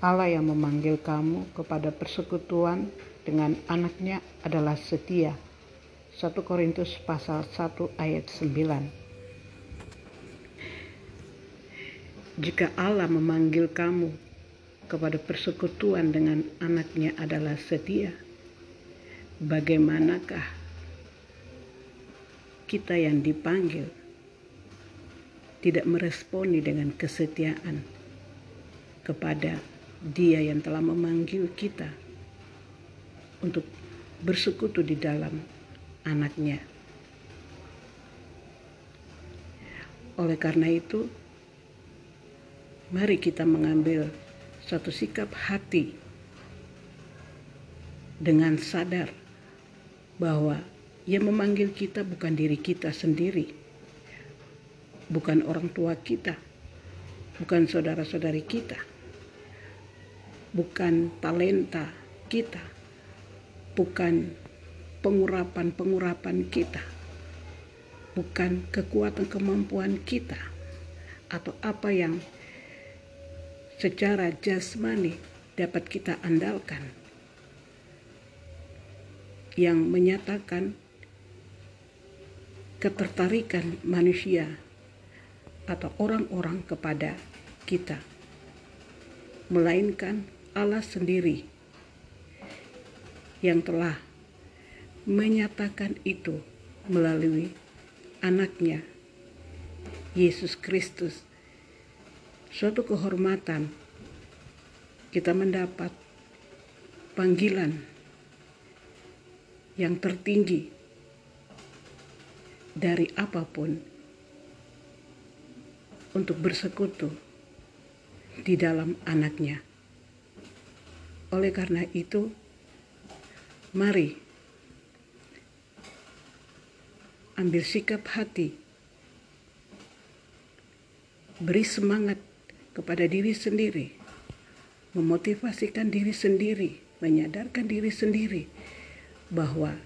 Allah yang memanggil kamu kepada persekutuan dengan anaknya adalah setia. 1 Korintus pasal 1 ayat 9 Jika Allah memanggil kamu kepada persekutuan dengan anaknya adalah setia, bagaimanakah kita yang dipanggil tidak meresponi dengan kesetiaan kepada dia yang telah memanggil kita untuk bersekutu di dalam anaknya. Oleh karena itu, mari kita mengambil satu sikap hati dengan sadar bahwa yang memanggil kita bukan diri kita sendiri, bukan orang tua kita, bukan saudara-saudari kita, bukan talenta kita, bukan pengurapan-pengurapan kita, bukan kekuatan kemampuan kita, atau apa yang secara jasmani dapat kita andalkan, yang menyatakan ketertarikan manusia atau orang-orang kepada kita, melainkan Allah sendiri yang telah menyatakan itu melalui anaknya Yesus Kristus. Suatu kehormatan kita mendapat panggilan yang tertinggi dari apa pun untuk bersekutu di dalam anaknya. Oleh karena itu, mari ambil sikap hati, beri semangat kepada diri sendiri, memotivasikan diri sendiri, menyadarkan diri sendiri bahwa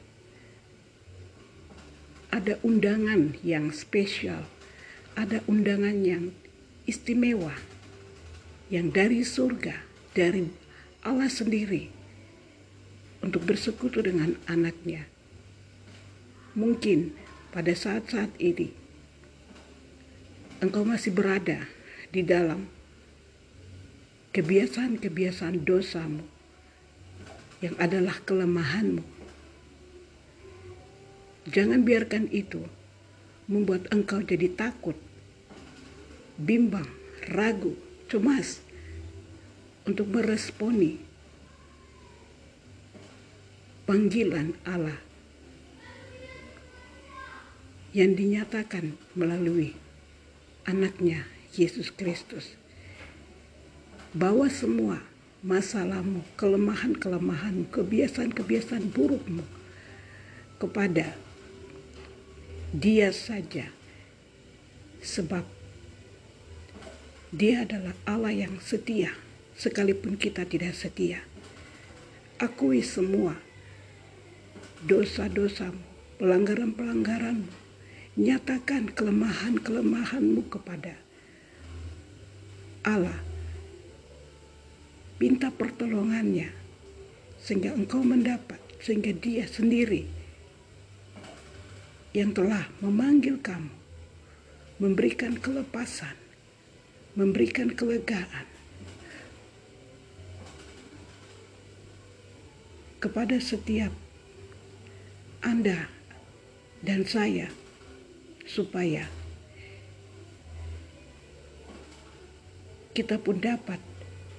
ada undangan yang spesial, ada undangan yang istimewa yang dari surga, dari Allah sendiri untuk bersekutu dengan anaknya. Mungkin pada saat-saat ini engkau masih berada di dalam kebiasaan-kebiasaan dosamu yang adalah kelemahanmu. Jangan biarkan itu membuat engkau jadi takut, bimbang, ragu, cemas, untuk meresponi panggilan Allah yang dinyatakan melalui anaknya Yesus Kristus. Bawa semua masalahmu, kelemahan-kelemahanmu, kebiasaan-kebiasaan burukmu kepada dia saja. Sebab dia adalah Allah yang setia sekalipun kita tidak setia. Akui semua dosa-dosamu, pelanggaran-pelanggaranmu. Nyatakan kelemahan-kelemahanmu kepada Allah. Minta pertolongannya sehingga engkau mendapat, sehingga dia sendiri yang telah memanggil kamu, memberikan kelepasan, memberikan kelegaan, kepada setiap Anda dan saya, supaya kita pun dapat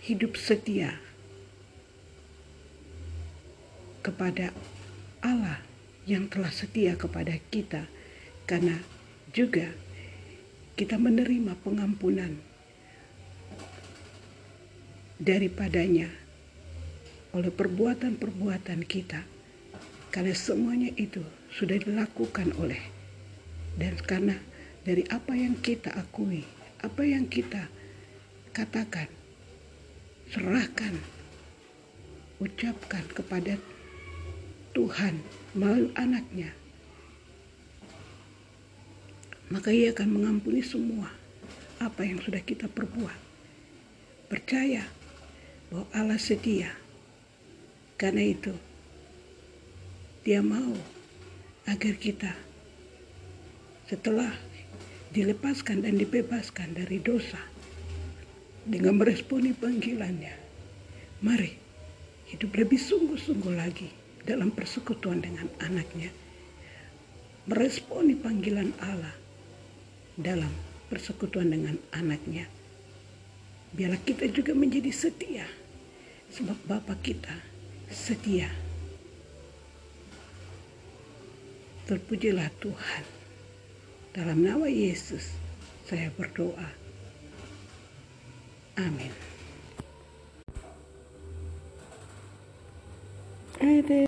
hidup setia kepada Allah yang telah setia kepada kita, karena juga kita menerima pengampunan daripadanya oleh perbuatan-perbuatan kita. Karena semuanya itu sudah dilakukan oleh dan karena dari apa yang kita akui, apa yang kita katakan, serahkan, ucapkan kepada Tuhan melalui anaknya, maka ia akan mengampuni semua apa yang sudah kita perbuat. Percaya bahwa Allah setia. Karena itu, dia mau agar kita setelah dilepaskan dan dibebaskan dari dosa dengan meresponi panggilannya. Mari hidup lebih sungguh-sungguh lagi dalam persekutuan dengan anaknya. Meresponi panggilan Allah dalam persekutuan dengan anaknya. Biarlah kita juga menjadi setia. Sebab Bapak kita setia. Terpujilah Tuhan. Dalam nama Yesus saya berdoa. Amin.